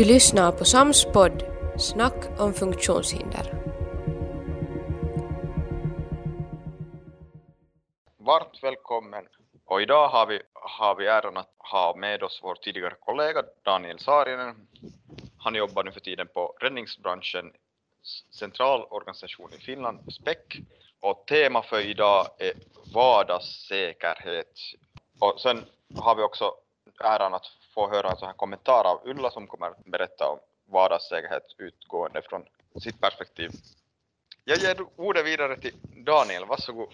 Du lyssnar på Sams podd Snack om funktionshinder. Varmt välkommen. Och idag har vi, har vi äran att ha med oss vår tidigare kollega Daniel Saarinen. Han jobbar nu för tiden på räddningsbranschen centralorganisation i Finland, SPEC. Och tema för idag är vardagssäkerhet. Och sen har vi också äran att få höra en sån här kommentar av Ulla som kommer att berätta om vardagssäkerhet utgående från sitt perspektiv. Jag ger ordet vidare till Daniel, varsågod.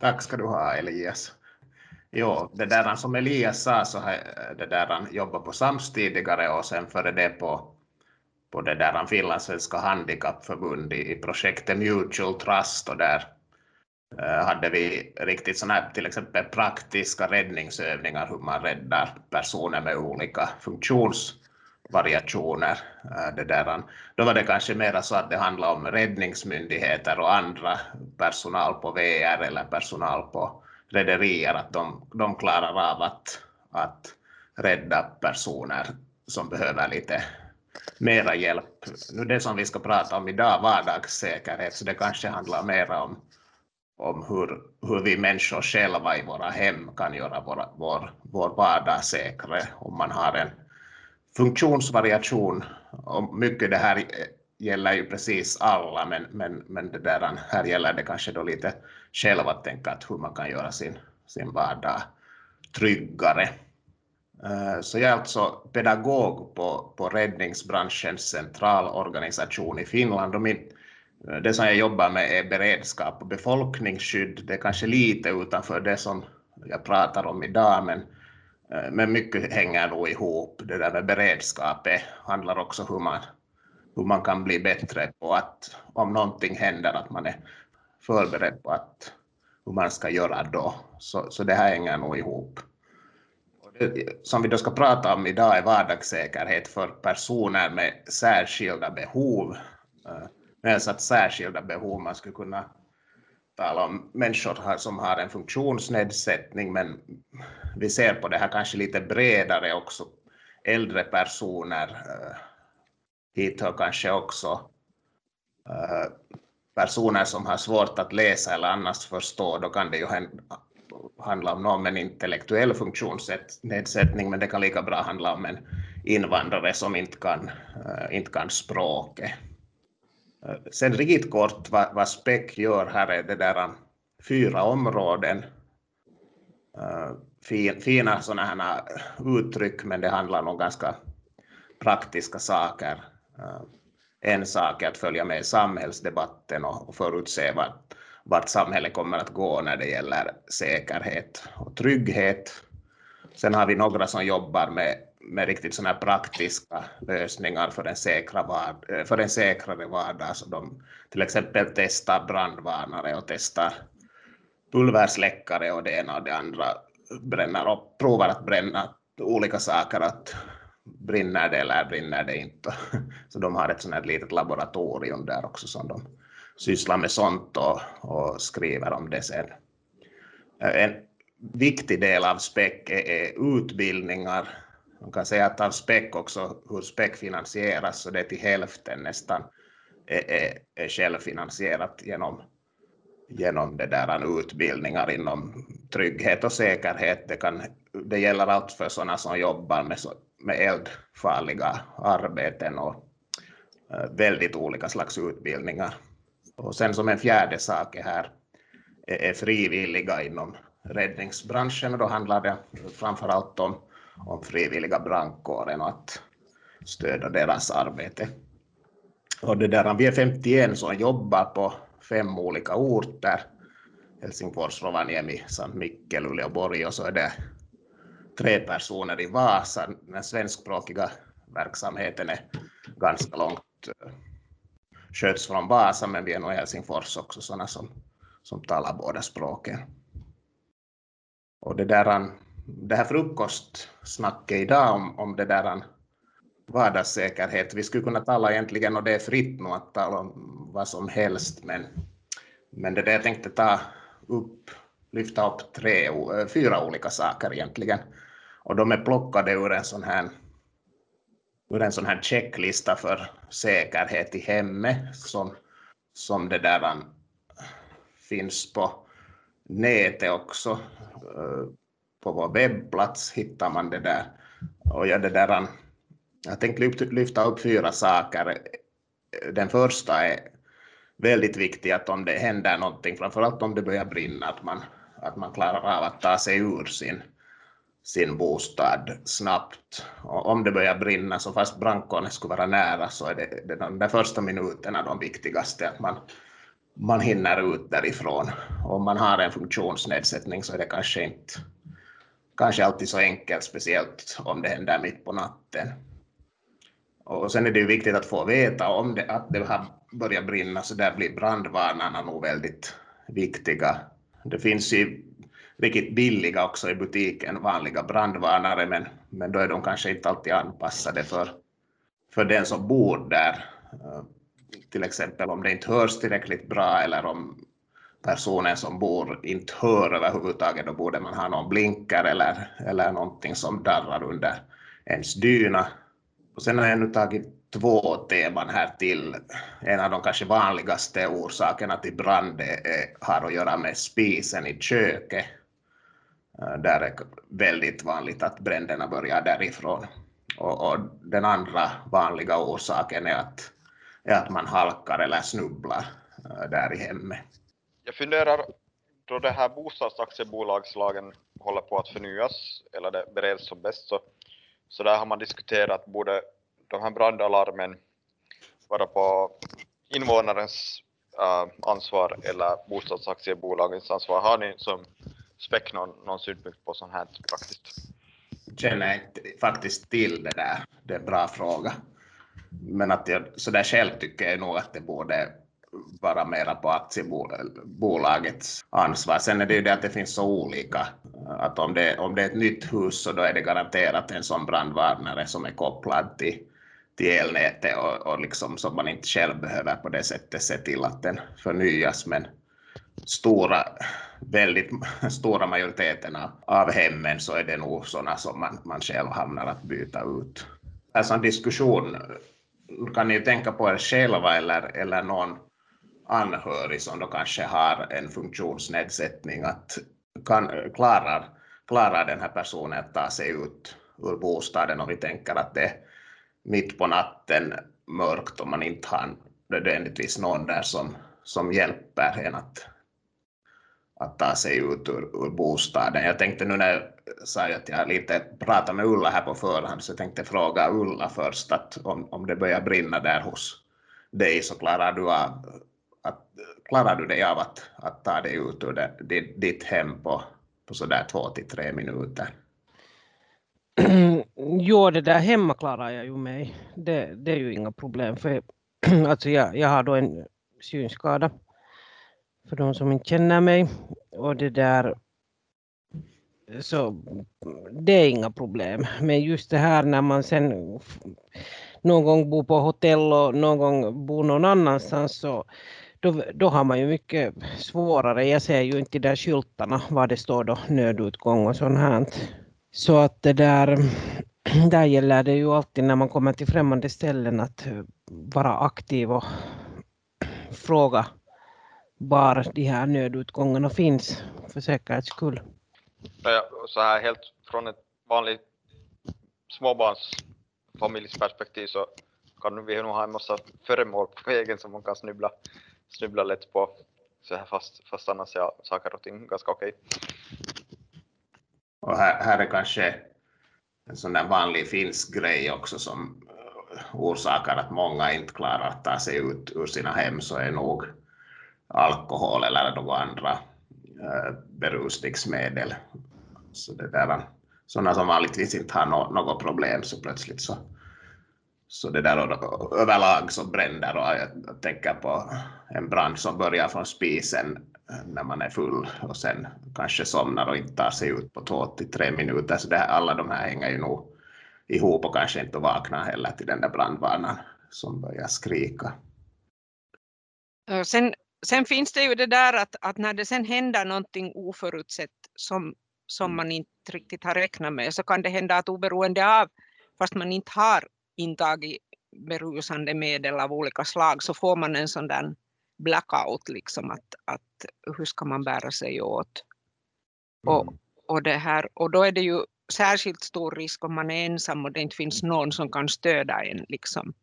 Tack ska du ha Elias. Jo, det där som Elias sa så har det där jobbat på SAMS tidigare och sen före det på, på det där finlandssvenska handikappförbund i, i projektet Mutual Trust och där Eh, hade vi riktigt sådana här till exempel praktiska räddningsövningar hur man räddar personer med olika funktionsvariationer. Eh, det där, då var det kanske mer så att det handlade om räddningsmyndigheter och andra personal på VR eller personal på rederier att de, de klarar av att, att rädda personer som behöver lite mera hjälp. Nu det som vi ska prata om idag, vardagssäkerhet, så det kanske handlar mer om, om hur, hur vi människor själva i våra hem kan göra våra, vår, vår vardag säkrare om man har en funktionsvariation. Och mycket det här gäller ju precis alla, men, men, men det där, här gäller det kanske då lite själv att tänka att hur man kan göra sin, sin vardag tryggare. Eh, så jag är alltså pedagog på, på räddningsbranschens centralorganisation i Finland och min, det som jag jobbar med är beredskap och befolkningsskydd. Det är kanske lite utanför det som jag pratar om idag, men, eh, men mycket hänger nog ihop. Det där med beredskap handlar också om hur man hur man kan bli bättre på att om någonting händer att man är förberedd på att hur man ska göra då. Så, så det här hänger nog ihop. Det, som vi då ska prata om idag är vardagssäkerhet för personer med särskilda behov. Eh, med att särskilda behov, man skulle kunna tala om människor som har en funktionsnedsättning, men vi ser på det här kanske lite bredare också. Äldre personer, eh, hit hör kanske också eh, personer som har svårt att läsa eller annars förstå, då kan det ju handla om någon med en intellektuell funktionsnedsättning, men det kan lika bra handla om en invandrare som inte kan, eh, inte kan språket. Sen riktigt kort vad, vad SPEC gör här är det där äh, fyra områden. Äh, fina sådana här äh, uttryck, men det handlar om ganska praktiska saker en sak är att följa med i samhällsdebatten och förutse vart, vart samhället kommer att gå när det gäller säkerhet och trygghet. Sen har vi några som jobbar med, med riktigt såna praktiska lösningar för en, säkra vard, eh, för en säkrare vardag. Så de till exempel testar brandvarnare och testar pulversläckare och det ena och det andra bränner och provar att bränna olika saker, att brinner det eller brinner det inte. Så de har ett sånt här litet laboratorium där också som de sysslar med sånt och, och skriver om det sen. En viktig del av SPEC är utbildningar. Man kan säga att av SPEC också, hur SPEC finansieras, så det är till hälften nästan är, är, är självfinansierat genom, genom det där utbildningar inom trygghet och säkerhet. Det, kan, det gäller allt för sådana som jobbar med med eldfarliga arbeten och eh, väldigt olika slags utbildningar. Och sen som en fjärde sak är här är frivilliga inom räddningsbranschen och då handlar det framför allt om, om frivilliga brandkåren och att stödja deras arbete. Och det där, vi är 51 som jobbar på fem olika orter, Helsingfors, Rovaniemi, samt Mikkel, Borg, och så är det tre personer i Vasa. Den svenskspråkiga verksamheten är ganska långt eh, sköts från Vasa, men vi är nog i Helsingfors också sådana som, som talar båda språken. Och det, där, det här frukostsnacket idag om, om det där um, vardagssäkerhet, vi skulle kunna tala egentligen, och det är fritt nu att tala om vad som helst, men, men det där jag tänkte ta upp, lyfta upp tre, fyra olika saker egentligen och de är plockade ur en sån här ur en sån här checklista för säkerhet i hemmet som, som det där um, finns på nätet också. Uh, på vår webbplats hittar man det där. Och jag, det där, jag tänkte lyfta upp fyra saker. Den första är väldigt viktig att om det händer någonting, framförallt om det börjar brinna, att man, att man klarar av att ta sig ur sin sin bostad snabbt. Och om det börjar brinna, så fast brandkåren skulle vara nära, så är det, det de där första minuterna de viktigaste, att man, man hinner ut därifrån. Om man har en funktionsnedsättning så är det kanske inte kanske alltid så enkelt, speciellt om det händer mitt på natten. Och sen är det ju viktigt att få veta om det, att det har börjat brinna, så där blir brandvarnarna nog väldigt viktiga. Det finns ju riktigt billiga också i butiken, vanliga brandvarnare, men, men då är de kanske inte alltid anpassade för, för den som bor där. Till exempel om det inte hörs tillräckligt bra eller om personen som bor inte hör överhuvudtaget, då borde man ha någon blinker eller, eller någonting som darrar under ens dyna. Och sen har jag nu tagit två teman här till. En av de kanske vanligaste orsakerna till brand har att göra med spisen i köket. Äh, där är väldigt vanligt att bränderna börjar därifrån. Och, och den andra vanliga orsaken är att, är att man halkar eller snubblar äh, där i hemmet. Jag funderar, då det här bostadsaktiebolagslagen håller på att förnyas, eller det bereds som bäst, så, så där har man diskuterat, borde de här brandalarmen vara på invånarens äh, ansvar eller bostadsaktiebolagens ansvar? Har ni som Späck någon, någon synpunkt på sånt här praktiskt? Känner inte faktiskt till det där. Det är en bra fråga. Men att jag så där själv tycker jag nog att det borde vara mera på aktiebolagets ansvar. Sen är det ju det att det finns så olika. Att om det, om det är ett nytt hus så då är det garanterat en sån brandvarnare som är kopplad till, till elnätet och, och liksom som man inte själv behöver på det sättet se till att den förnyas. Men stora, väldigt stora majoriteten av hemmen så är det nog sådana som man, man själv hamnar att byta ut. Alltså en diskussion kan ni ju tänka på er själva eller, eller någon anhörig som då kanske har en funktionsnedsättning att kan, klarar, klarar den här personen att ta sig ut ur bostaden och vi tänker att det är mitt på natten mörkt och man inte har nödvändigtvis någon där som, som hjälper en att att ta sig ut ur, ur bostaden. Jag tänkte nu när jag sa att jag lite pratade med Ulla här på förhand så jag tänkte fråga Ulla först att om, om det börjar brinna där hos dig så klarar du, av, att, klarar du dig av att, att ta dig ut ur det, ditt, ditt hem på, på sådär två till tre minuter? jo, det där hemma klarar jag ju mig. Det, det är ju inga problem för alltså jag, jag har då en synskada för de som inte känner mig. Och det där så det är inga problem. Men just det här när man sen någon gång bor på hotell och någon gång bor någon annanstans så då, då har man ju mycket svårare. Jag ser ju inte de där skyltarna var det står då nödutgång och sånt här. Så att det där, där gäller det ju alltid när man kommer till främmande ställen att vara aktiv och fråga var de här nödutgångarna finns för säkerhets skull. Så här helt från ett vanligt småbarnsfamiljs perspektiv så kan vi nog ha en massa föremål på vägen som man kan snubbla, snubbla lätt på så här fast, fast annars är saker och ting ganska okej. Och här, här är kanske en sån där vanlig finsk grej också som eh, orsakar att många inte klarar att ta sig ut ur sina hem så är nog alkohol eller några andra äh, berusningsmedel. Så det där, sådana som vanligtvis inte har no, något problem så plötsligt så, så det där och, överlag så bränder och jag tänker på en brand som börjar från spisen när man är full och sen kanske somnar och inte tar sig ut på två till tre minuter. Så det här, alla de här hänger ju nog ihop och kanske inte vaknar heller till den där brandvarnaren som börjar skrika. Sen sen finns det ju det där att, att när det sen händer någonting oförutsett som, som man inte riktigt har räknat med så kan det hända att oberoende av fast man inte har intagit berusande medel av olika slag så får man en sån där blackout, liksom att, att hur ska man bära sig åt? Och, Mm. och, det här, och då är det ju särskilt stor risk om man är ensam och det inte finns någon som kan stödja en, liksom,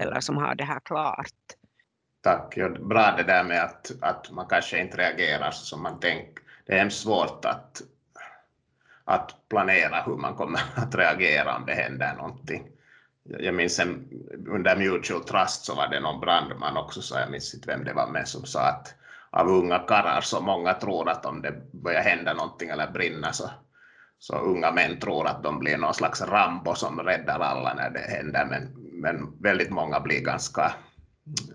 eller som har det här klart. Tack. Bra det där med att, att man kanske inte reagerar som man tänker. Det är hemskt svårt att, att planera hur man kommer att reagera om det händer någonting. Jag minns en, under Mutual Trust så var det någon brandman också, så jag minns inte vem det var med, som sa att av unga karlar så många tror att om det börjar hända någonting eller brinna så, så unga män tror att de blir någon slags Rambo som räddar alla när det händer, men, men väldigt många blir ganska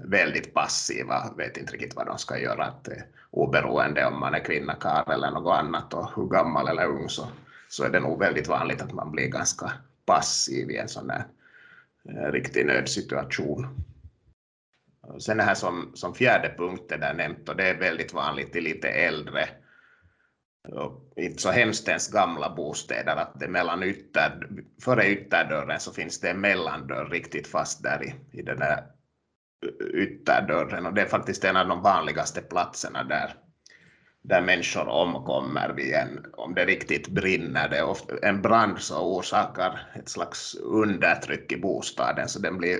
väldigt passiva, vet inte riktigt vad de ska göra, att eh, oberoende om man är kvinna, karl eller något annat och hur gammal eller ung så, så är det nog väldigt vanligt att man blir ganska passiv i en sån här Eh, riktig nödsituation. Sen det här som, som fjärde punkt är där nämnt och det är väldigt vanligt i lite äldre och inte så hemskt ens gamla bostäder att det mellan ytter, före ytterdörren så finns det en mellandörr riktigt fast där i, i den där ytterdörren och det är faktiskt en av de vanligaste platserna där, där människor omkommer vid en, om det riktigt brinner. Det är ofta, en brand så orsakar ett slags undertryck i bostaden så den blir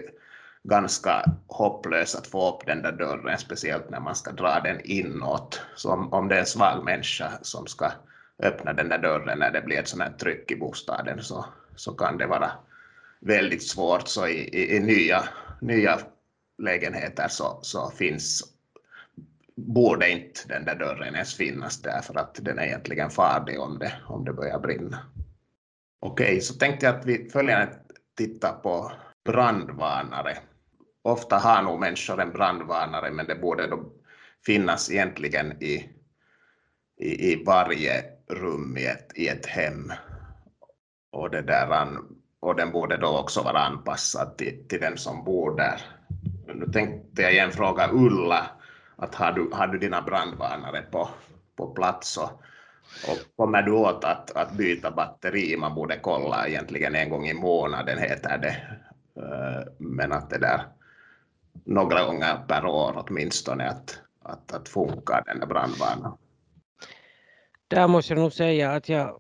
ganska hopplös att få upp den där dörren, speciellt när man ska dra den inåt. Så om, om det är en svag människa som ska öppna den där dörren när det blir ett sånt här tryck i bostaden så, så kan det vara väldigt svårt. Så i, i, i nya, nya lägenheter så, så finns borde inte den där dörren ens finnas där för att den är egentligen farlig om det, om det börjar brinna. Okej, så tänkte jag att vi följande tittar på brandvarnare. Ofta har nog människor en brandvarnare men det borde då finnas egentligen i, i, i varje rum i ett, i ett hem. Och, det där, och den borde då också vara anpassad till, till den som bor där. Nu tänkte jag igen fråga Ulla, att har du, har du dina brandvarnare på, på plats och, och kommer du åt att, att byta batteri? Man borde kolla egentligen en gång i månaden heter det. Eh, men att det där några gånger per år åtminstone att, att, att funkar den där brandvarnaren. Där måste jag nog säga att jag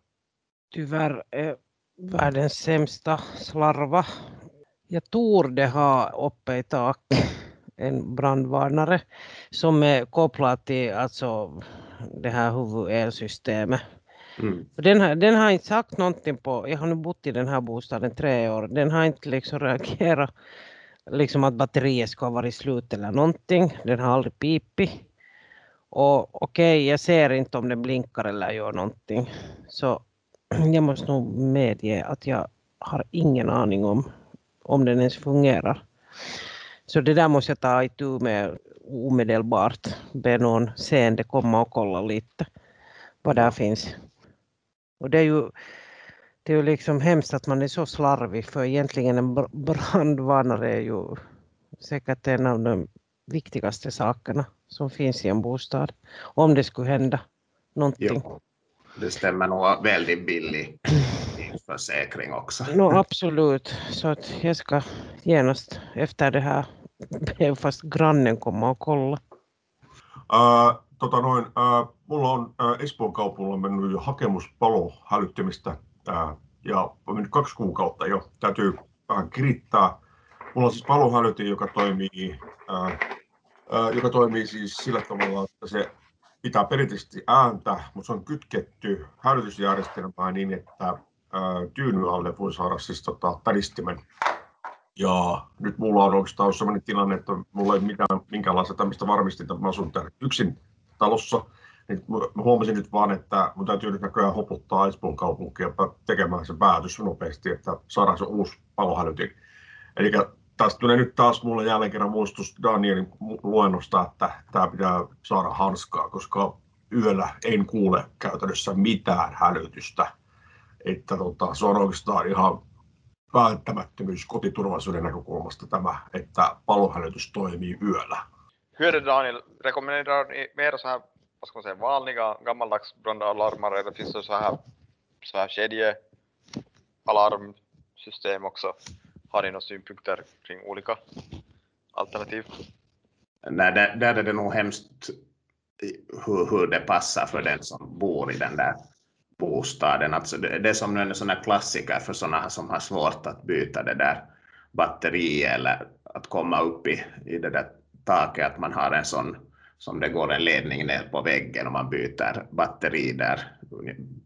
tyvärr är världens sämsta slarva. Jag torde ha uppe i tak en brandvarnare som är kopplad till alltså det här huvudelsystemet. Mm. Den har, den har inte sagt någonting på, jag har nu bott i den här bostaden tre år, den har inte liksom reagerat liksom att batteriet ska ha varit slut eller någonting, den har aldrig pipit. Och okej, jag ser inte om den blinkar eller gör någonting. Så jag måste nog medge att jag har ingen aning om om den ens fungerar. Så det där måste jag ta itu med omedelbart. Be någon seende komma och kolla lite vad där finns. Och det är ju, det är ju liksom hemskt att man är så slarvig för egentligen en brandvarnare är ju säkert en av de viktigaste sakerna som finns i en bostad. Om det skulle hända någonting. Jo, det stämmer nog väldigt billig försäkring också. No, absolut, så att jag ska genast efter det här be fast grannen komma och kolla. Ää, tota noin, ää, mulla on ää, Espoon kaupungilla mennyt jo hakemus palohälyttimistä ää, ja on mennyt kaksi kuukautta jo. Täytyy vähän kirittää. Mulla on siis palohälytin, joka toimii, ää, joka toimii siis sillä tavalla, että se pitää perinteisesti ääntä, mutta se on kytketty hälytysjärjestelmään niin, että tyynyn alle voi saada siis tota, tädistimen. Ja nyt mulla on oikeastaan ollut sellainen tilanne, että mulla ei mitään, minkäänlaista tämmöistä varmistinta, mä asun täällä yksin talossa. Niin mä huomasin nyt vaan, että mun täytyy nyt näköjään hoputtaa Espoon kaupunkia tekemään se päätös nopeasti, että saadaan se uusi palohälytin. Eli tästä tulee nyt taas mulle jälleen kerran muistutus Danielin luennosta, että tämä pitää saada hanskaa, koska yöllä en kuule käytännössä mitään hälytystä. Että tota, se on oikeastaan ihan välttämättömyys kotiturvallisuuden näkökulmasta tämä, että palohälytys toimii yöllä. Det Daniel, rekommenderar mer så här, vad ska man säga, vanliga gammaldags brandalarmer eller finns det så här, så här kedjealarmsystem också? har ni några synpunkter kring olika alternativ? Nej, där, där är det nog hemskt hur, hur det passar för den som bor i den där bostaden. Alltså det, det är som en sån här klassiker för sådana som har svårt att byta det där batteriet eller att komma upp i, i det där taket, att man har en sån som det går en ledning ner på väggen och man byter batteri där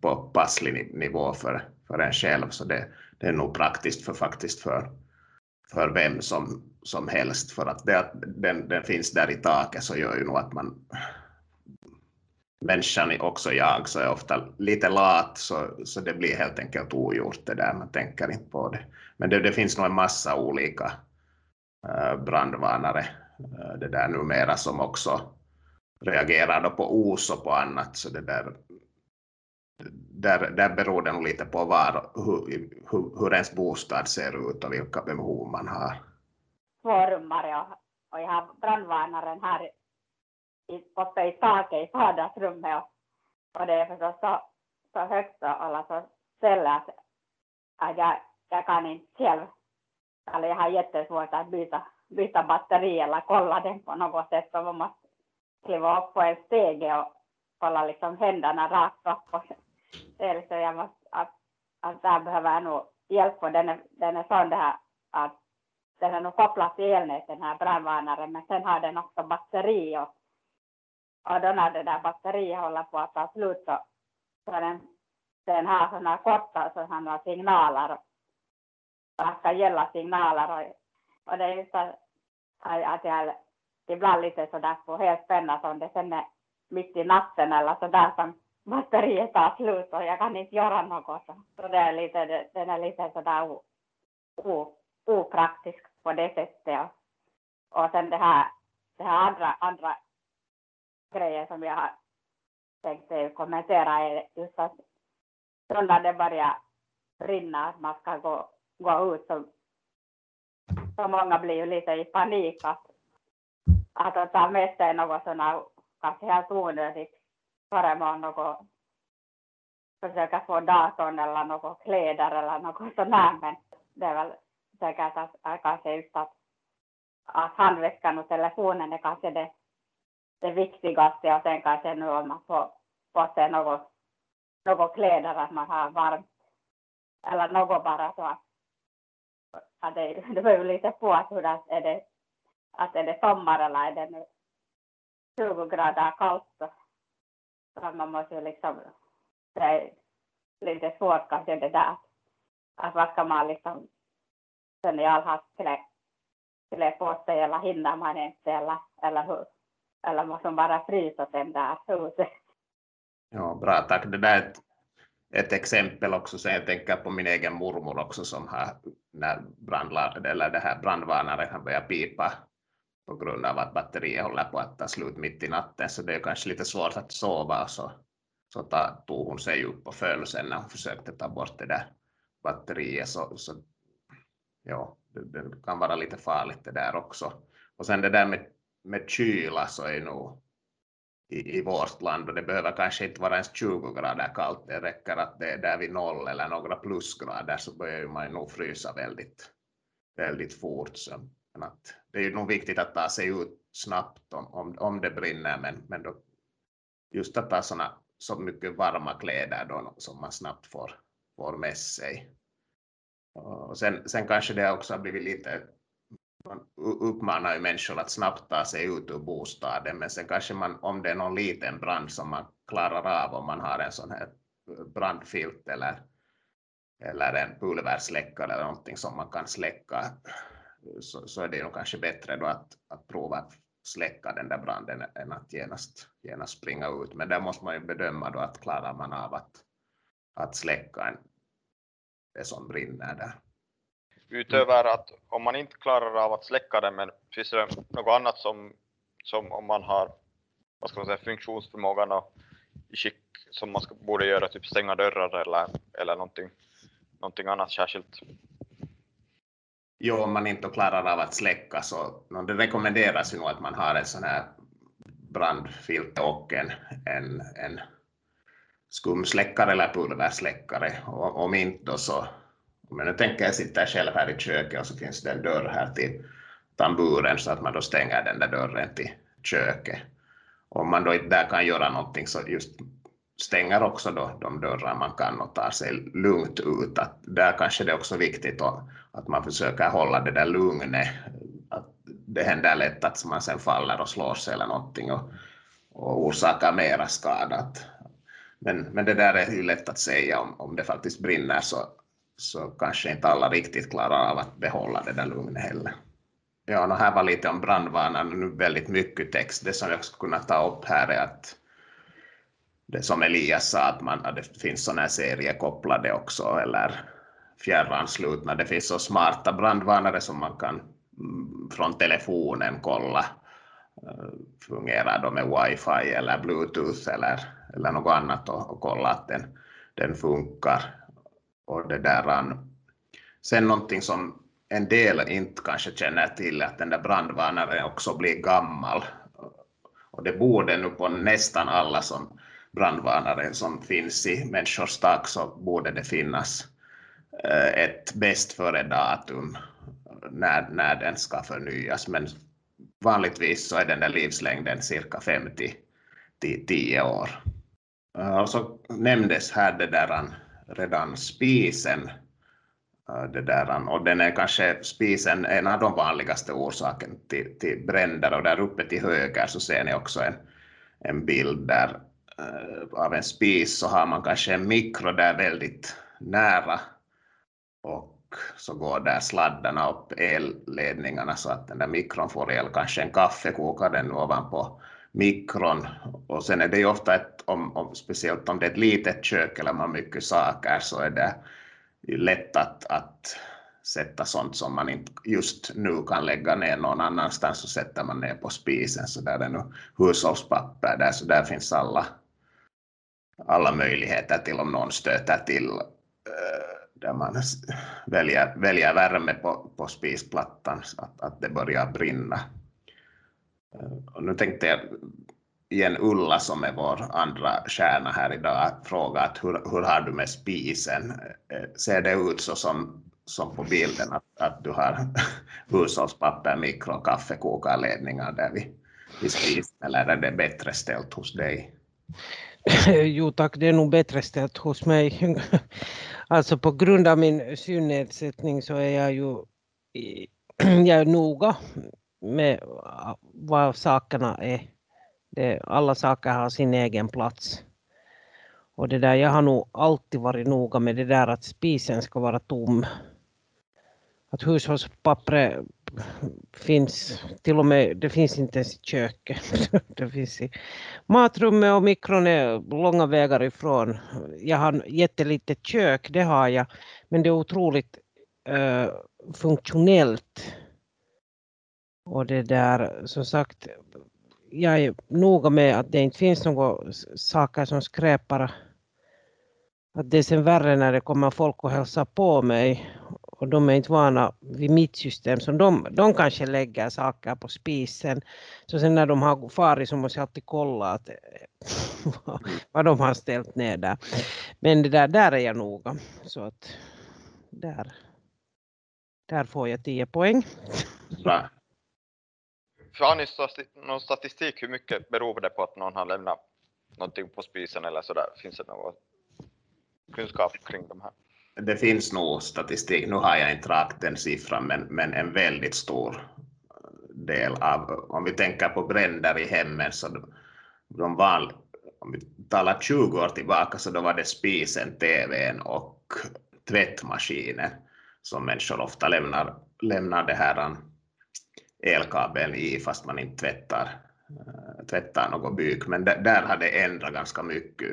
på passlig nivå för, för en själv. Så det, det är nog praktiskt för faktiskt för, för vem som, som helst. För att det att den, den finns där i taket så gör ju nog att man människan, är också jag, så jag är ofta lite lat så, så det blir helt enkelt ogjort det där, man tänker inte på det. Men det, det finns nog en massa olika eh, brandvarnare eh, det där numera som också reagerar då på os och på annat, så det där, där, där beror det nog lite på var, hur, hur, hur ens bostad ser ut och vilka behov man har. Tvårummare och, och jag har brandvarnaren här uppe i taket i vardagsrummet och, och det är förstås så, så högt och alla så ställer att, att jag, jag kan inte själv, eller jag har jättesvårt att byta, byta batteri eller kolla den på något sätt så man måste kliva upp på en stege och hålla liksom händerna rakt upp och så jag måste, att, att där behöver jag nog hjälp och den är, den är sån det här att den är nog kopplad till elnätet den här brandvarnaren men sen har den också batteri och och då när det där batteriet håller på att ta slut så, så den, den har sådana korta sådana signaler och ska gälla signaler och, och det är just att, att jag ibland lite sådär får helt spänna som det sen är mitt i natten eller sådär som batteriet tar slut och jag kan inte göra något. Så, så det är lite, det, den är lite sådär opraktisk på det sättet. Och, och sen det här, det här andra, andra grejer som jag har tänkt kommentera. Är just att så när det börjar brinna, att man ska gå, gå ut så, så många blir ju lite i panik att, att ta med sig något sådana kanske helt onödigt föremål, något försöka få datorn eller något kläder eller något här, men det är väl säkert att kanske just att, att handväskan och telefonen är kanske det det viktigaste och sen kanske nu om man får, på sig något, något kläder att man har varmt eller något bara så att, att det, det beror lite på att hur det, är det att är det sommar eller är det nu 20 grader kallt så, så man måste ju liksom det är lite svårt kanske det där att vad ska man liksom sen i all hast klä, klä på sig eller hinner man inte eller, eller hur? Eller måste man bara frysa den där huset. Ja, bra, tack. Det där är ett, ett exempel också, så jag tänker på min egen mormor också som har, när brandlar, eller det här brandvarnaren börjar pipa på grund av att batteriet håller på att ta slut mitt i natten, så det är kanske lite svårt att sova, så, så tog hon sig upp och föll sen när hon försökte ta bort det där batteriet, så, så ja, det, det kan vara lite farligt det där också. Och sen det där med med kyla så är nog i, i vårt land och det behöver kanske inte vara ens 20 grader kallt, det räcker att det är där vid noll eller några plusgrader så börjar man nog frysa väldigt, väldigt fort. Så, men att det är ju nog viktigt att ta sig ut snabbt om, om, om det brinner, men, men då, just att ta såna, så mycket varma kläder då, som man snabbt får, får med sig. Och sen, sen kanske det också har blivit lite man uppmanar ju människor att snabbt ta sig ut ur bostaden, men sen kanske man, om det är någon liten brand som man klarar av, om man har en sån här brandfilt eller, eller en pulversläckare eller någonting som man kan släcka, så, så är det nog kanske bättre då att, att prova att släcka den där branden än att genast, genast springa ut. Men där måste man ju bedöma då att klarar man av att, att släcka en, det som brinner där. Utöver att om man inte klarar av att släcka den, men finns det något annat som, som om man har vad ska man säga, funktionsförmågan och i skick som man ska, borde göra, typ stänga dörrar eller, eller någonting, någonting annat särskilt? Jo, om man inte klarar av att släcka så det rekommenderas ju nog att man har en sån här brandfilt och en, en, en skumsläckare eller pulversläckare. Och om inte då så men nu tänker jag sitta själv här i köket och så finns det en dörr här till tamburen så att man då stänger den där dörren till köket. Om man då inte där kan göra någonting så just stänger också då de dörrar man kan och tar sig lugnt ut. Att där kanske det är också viktigt att man försöker hålla det där lugnet. Att det händer lätt att man sen faller och slår sig eller någonting och, och orsakar mera skada. Men, men det där är ju lätt att säga om, om det faktiskt brinner så, så kanske inte alla riktigt klarar av att behålla det där lugnet heller. Ja, och här var lite om brandvarnaren, nu väldigt mycket text. Det som jag skulle kunna ta upp här är att det som Elias sa, att, man, att det finns sådana här seriekopplade också, eller fjärranslutna. Det finns så smarta brandvarnare som man kan mm, från telefonen kolla. Eh, fungerar de med wifi eller bluetooth eller, eller något annat och, och kolla att den, den funkar. Och det där, um, sen någonting som en del inte kanske känner till att den där brandvarnaren också blir gammal. Och det borde nu på nästan alla som brandvarnare som finns i människors tak så borde det finnas eh, ett bäst före datum när, när den ska förnyas. Men vanligtvis så är den där livslängden cirka 50 till 10 år. Eh, och så nämndes här det där um, redan spisen äh, det där, och den är kanske spisen en av de vanligaste orsakerna till, till bränder. Och där uppe till höger så ser ni också en, en bild där äh, av en spis så har man kanske en mikro där väldigt nära. Och så går där sladdarna upp elledningarna så att den där mikron får el, kanske en kaffekokare ovanpå mikron och sen är det ju ofta ett, om, om, speciellt om det är ett litet kök eller man har mycket saker så är det lätt att, att sätta sånt som man inte just nu kan lägga ner någon annanstans så sätter man ner på spisen så där är nu hushållspapper där så där finns alla, alla möjligheter till om någon stöter till eh, där man väljer, väljer värme på, på spisplattan så att, att det börjar brinna. Och nu tänkte jag igen Ulla som är vår andra stjärna här idag fråga att hur, hur har du med spisen? Eh, ser det ut så som, som på bilden att, att du har hushållspapper, mikro och kaffekokarledningar där vid, vid spisen eller är det bättre ställt hos dig? Jo tack, det är nog bättre ställt hos mig. Alltså på grund av min synnedsättning så är jag ju jag är noga med vad sakerna är det, alla saker har sin egen plats. Och det där, jag har nog alltid varit noga med det där att spisen ska vara tom. Att hushållspappret finns till och med, det finns inte ens i köket. det finns i matrummet och mikron är långa vägar ifrån. Jag har jättelitet kök, det har jag. Men det är otroligt uh, funktionellt. Och det där, som sagt, jag är noga med att det inte finns några saker som skräpar. Att det är sen värre när det kommer folk och hälsar på mig och de är inte vana vid mitt system. Så de, de kanske lägger saker på spisen. Så sen när de har farit så måste jag alltid kolla att, vad de har ställt ner där. Men det där, där är jag noga. Så att där, där får jag 10 poäng. Bra. Har ni någon statistik hur mycket beror det på att någon har lämnat någonting på spisen eller så där? Finns det någon kunskap kring de här? Det finns nog statistik, nu har jag inte rakt den siffran, men, men en väldigt stor del av, om vi tänker på bränder i hemmen, så de, de var, om vi talar 20 år tillbaka, så då var det spisen, tvn och tvättmaskinen som människor ofta lämnar, lämnar det här elkabeln i fast man inte tvättar, eh, tvättar något byk. Men där har det ändrat ganska mycket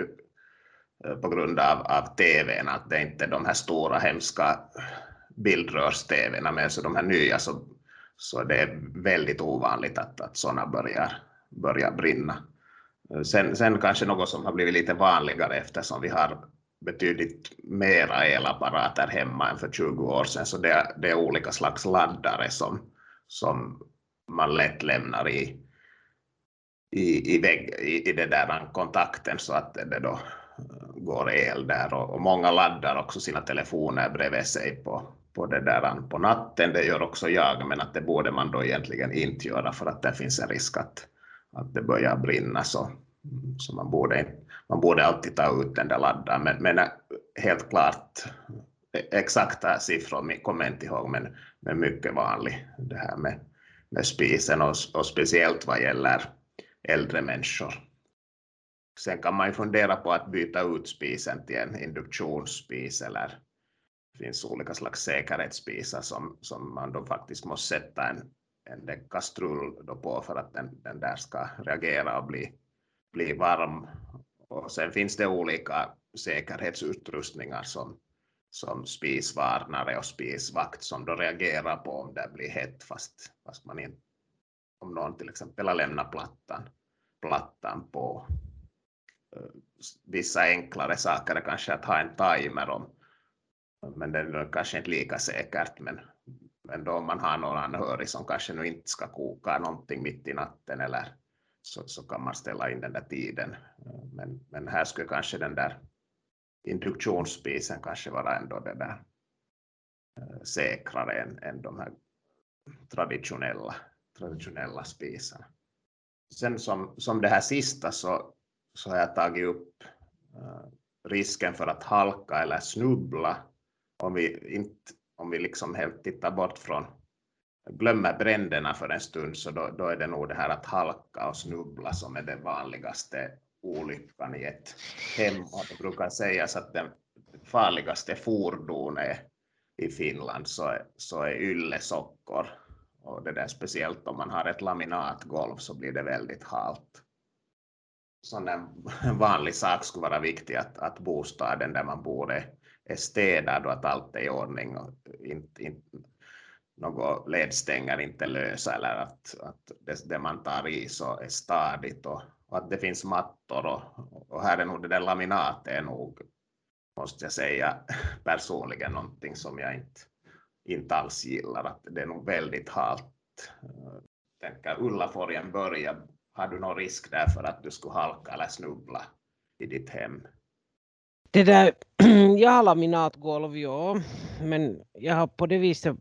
eh, på grund av, av TVn, att det är inte de här stora hemska bildrörs-TVn men så de här nya så, så det är väldigt ovanligt att, att sådana börjar, börjar brinna. Eh, sen, sen kanske något som har blivit lite vanligare eftersom vi har betydligt mera elapparater hemma än för 20 år sedan, så det, det är olika slags laddare som, som man lätt lämnar i, i, i, vägg, i, i det där kontakten så att det då eh, går el där och, och många laddar också sina telefoner bredvid sig på, på det där på natten. Det gör också jag, men att det borde man då egentligen inte göra för att det finns en risk att, att det börjar brinna. Så, så man, borde, man borde alltid ta ut den där laddaren. Men, men eh, helt klart, exakta siffror kommer jag inte ihåg, men, men mycket vanlig det här med, med spisen och, och speciellt vad gäller äldre människor. Sen kan man ju fundera på att byta ut spisen till en induktionsspis eller det finns olika slags säkerhetsspisar som, som man då faktiskt måste sätta en, en kastrull då på för att den, den där ska reagera och bli, bli varm. Och sen finns det olika säkerhetsutrustningar som, som spisvarnare och spisvakt som då reagerar på om det blir hett fast, fast man inte, om någon till exempel har lämnat plattan, plattan på. Eh, vissa enklare saker är kanske att ha en timer om, men det är kanske inte lika säkert. Men, men då om man har någon anhörig som kanske nu inte ska koka någonting mitt i natten eller så, så kan man ställa in den där tiden. Eh, men, men här skulle kanske den där induktionsspisen kanske vara ändå det där eh, säkrare än, än de här traditionella, traditionella spisarna. Sen som, som det här sista så, så har jag tagit upp uh, risken för att halka eller snubbla om vi, inte, om vi liksom helt tittar bort från, glömmer bränderna för en stund, så då, då är det nog det här att halka och snubbla som är det vanligaste olyckan i ett hem. Och det brukar sägas att den farligaste fordonet i Finland så är, så är yllesockor. Och det där speciellt om man har ett laminatgolv så blir det väldigt halt. Så en vanlig sak skulle vara viktig att, att bostaden där man bor är, är städad och att allt är i ordning och inte, inte, några ledstänger inte lösa eller att, att det, det, man tar i så är stadigt och, och, att det finns mattor och, och här är nog det där laminatet är nog, måste jag säga personligen någonting som jag inte, inte alls gillar, att det är nog väldigt halt. Tänka Ulla får börja, har du någon risk där för att du skulle halka eller snubbla i ditt hem? Det där, jag har laminatgolv, ja, men jag har på det viset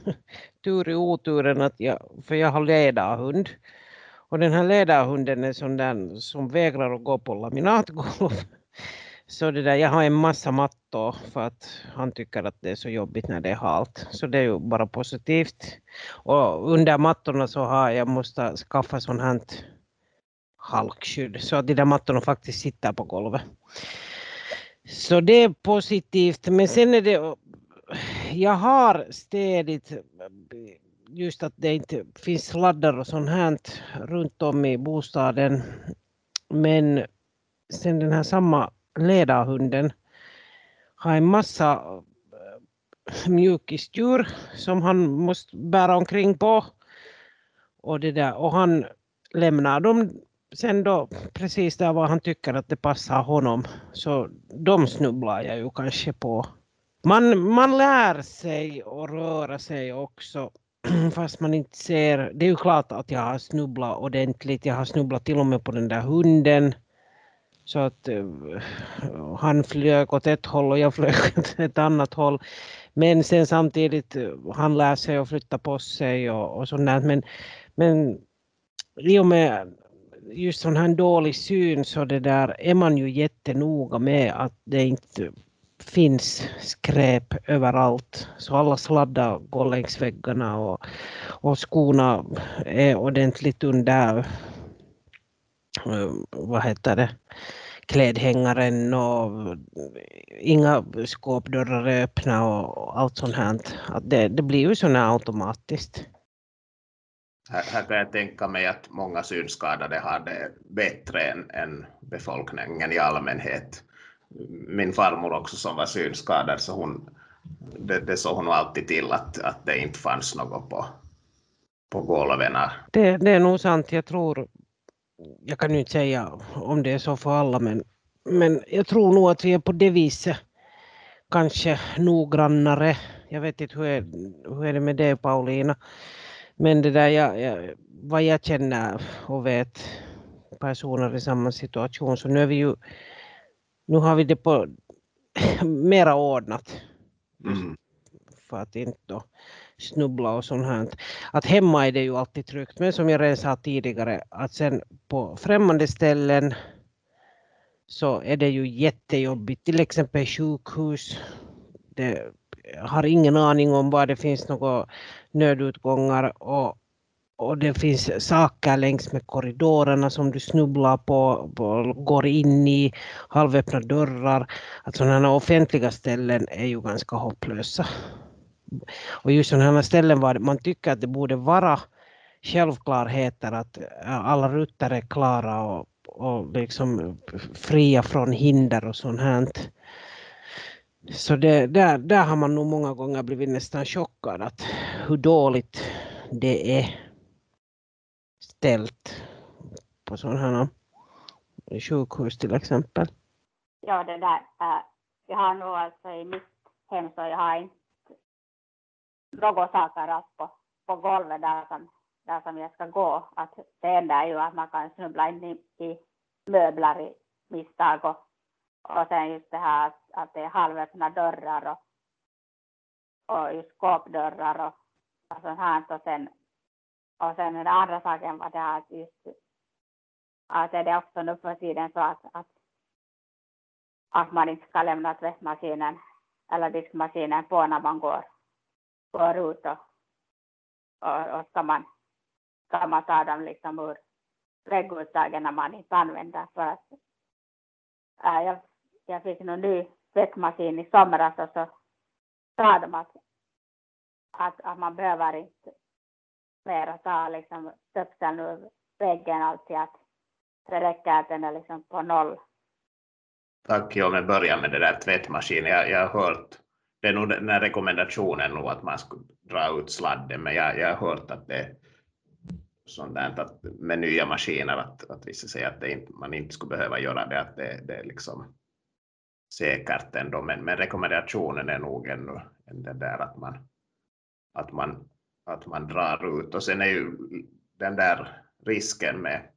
tur i oturen att jag, för jag har ledarhund. Och den här ledarhunden är sån där som vägrar att gå på laminatgolv. Så det där, jag har en massa mattor för att han tycker att det är så jobbigt när det är halt. Så det är ju bara positivt. Och under mattorna så har jag måste skaffa sån här halkskydd så att de där mattorna faktiskt sitter på golvet. Så det är positivt. Men sen är det, jag har städigt just att det inte finns sladdar och sånt här runt om i bostaden. Men sen den här samma ledarhunden har en massa eh, mjukisdjur som han måste bära omkring på. Och, det där, och han lämnar dem sen då precis där var han tycker att det passar honom. Så de snubblar jag ju kanske på. Man, man lär sig att röra sig också fast man inte ser. Det är ju klart att jag har snubblat ordentligt. Jag har snubblat till och med på den där hunden. Så att uh, han flög åt ett håll och jag flög åt ett annat håll. Men sen samtidigt, uh, han lär sig att flytta på sig och, och sånt där. Men, men i och med just sån här dålig syn så det där är man ju jättenoga med att det inte finns skräp överallt. Så alla sladdar går längs väggarna och, och skorna är ordentligt under eh, vad heter det, klädhängaren och inga skåpdörrar är öppna och allt sånt här. Att det, det blir ju sådär här automatiskt. Här, här kan jag tänka mig att många synskadade har det bättre än, än befolkningen i allmänhet. Min farmor också som var synskadad, så hon, det, det såg hon alltid till att, att det inte fanns något på, på golven. Det, det är nog sant. Jag tror, jag kan ju inte säga om det är så för alla, men, men jag tror nog att vi är på det viset kanske noggrannare. Jag vet inte hur är, hur är det med det Paulina? Men det där, jag, jag, vad jag känner och vet personer i samma situation, så nu är vi ju nu har vi det på mera ordnat. Mm. För att inte då snubbla och sånt här. Att hemma är det ju alltid tryggt. Men som jag redan sa tidigare att sen på främmande ställen så är det ju jättejobbigt. Till exempel sjukhus. Det har ingen aning om var det finns några nödutgångar och, och det finns saker längs med korridorerna som du snubblar på, på går in i, halvöppna dörrar. Att sådana offentliga ställen är ju ganska hopplösa. Och just sådana ställen var man tycker att det borde vara självklarheter att alla rutter är klara och, och liksom fria från hinder och sånt här. Så det, där, där har man nog många gånger blivit nästan chockad att hur dåligt det är ställt på sådana här sjukhus till exempel. Ja, det där. Äh, jag har nog alltså i mitt hem så jag har inte några saker att på, på golvet där som, där som jag ska gå. Att det enda är ju att man kan snubbla in i, i möbler i misstag och, och sen just det här att, att det är halvöppna dörrar och, och just skåpdörrar och, och sånt här. Och sen, och sen den andra saken var det att just att är det också nu för tiden så att, att, att man inte ska lämna tvättmaskinen eller diskmaskinen på när man går går ut och, och, och ska, man, ska man ta dem liksom ur vägguttagen när man inte använder. För att äh, jag, jag fick någon ny tvättmaskin i somras och så sa de att, att, att man behöver inte mer ta liksom stöpseln ur väggen alltid att det räcker att den är liksom på noll. Tack, jag jag börja med det där tvättmaskinen. Jag, jag har hört det är nog den här rekommendationen nog att man ska dra ut sladden, men jag, jag har hört att det är sånt där att med nya maskiner att, att vissa säger att inte, man inte skulle behöva göra det, att det, det är liksom säkert ändå, men, men rekommendationen är nog ännu än det där att man, att, man, att man drar ut och sen är ju den där risken med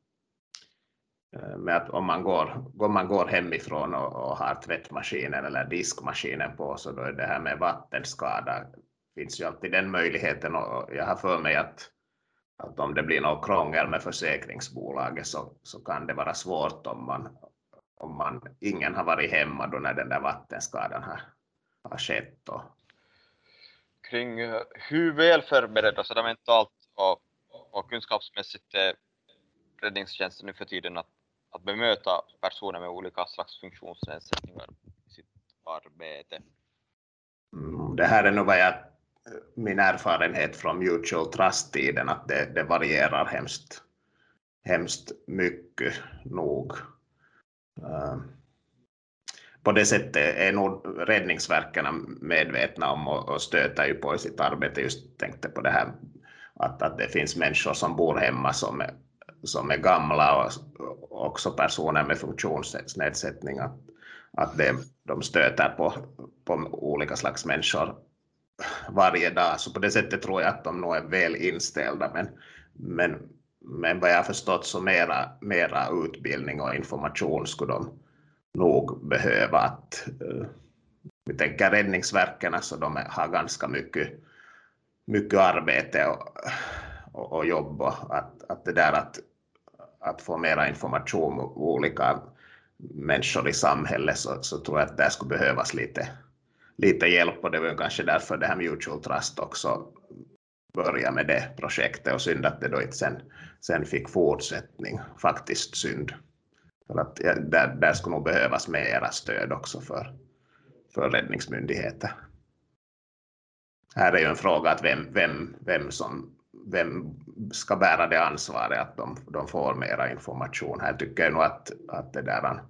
eh, med att om man går, om man går hemifrån och, och har tvättmaskinen eller diskmaskinen på så då är det här med vattenskada finns ju alltid den möjligheten och jag har för mig att, att om det blir något krångel med försäkringsbolaget så, så kan det vara svårt om man, om man ingen har varit hemma då när den där vattenskadan har, har skett. Och... Kring eh, hur väl förberedda sådär alltså mentalt och, och kunskapsmässigt är räddningstjänsten nu för tiden att att bemöta personer med olika slags funktionsnedsättningar i sitt arbete? Mm, det här är nog vad jag, eh, min erfarenhet från mutual trust-tiden, att det, det varierar hemskt, hemskt mycket nog på det sättet är nog räddningsverken medvetna om och, och stöter ju på i sitt arbete. Just tänkte på det här att, att det finns människor som bor hemma som är som är gamla och också personer med funktionsnedsättning, att, att det, de stöter på, på olika slags människor varje dag. Så på det sättet tror jag att de nog är väl inställda. Men, men, men vad jag har förstått så mera, mera utbildning och information skulle de nog behöva. Att, eh, vi tänker räddningsverken så alltså de har ganska mycket, mycket arbete och, och, och jobb och att, att det där att att få mera information om olika människor i samhället så, så tror jag att det skulle behövas lite, lite hjälp och det var kanske därför det här Mutual Trust också började med det projektet och synd att det då inte sen, sen fick fortsättning, faktiskt synd. För att där, där skulle nog behövas mera stöd också för, för räddningsmyndigheter. Här är ju en fråga att vem, vem, vem som vem ska bära det ansvaret att de, de får mera information? Här tycker jag nog att, att det där,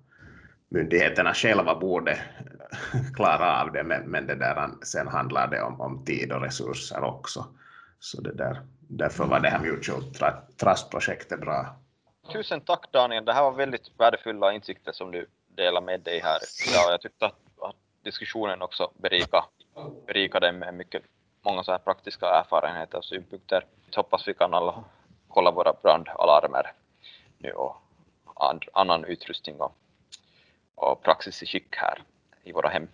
myndigheterna själva borde klara av det, men, men det där, sen handlar det om, om tid och resurser också. Så det där, därför var det här Mutual Trust-projektet bra. Tusen tack Daniel, det här var väldigt värdefulla insikter som du delar med dig här idag. Jag tyckte att, att diskussionen också berikade, berikade med mycket många så här praktiska erfarenheter och synpunkter. Jag hoppas vi kan alla kolla våra brandalarmer nu och and, annan utrustning och, och praxis i skick här i våra hem.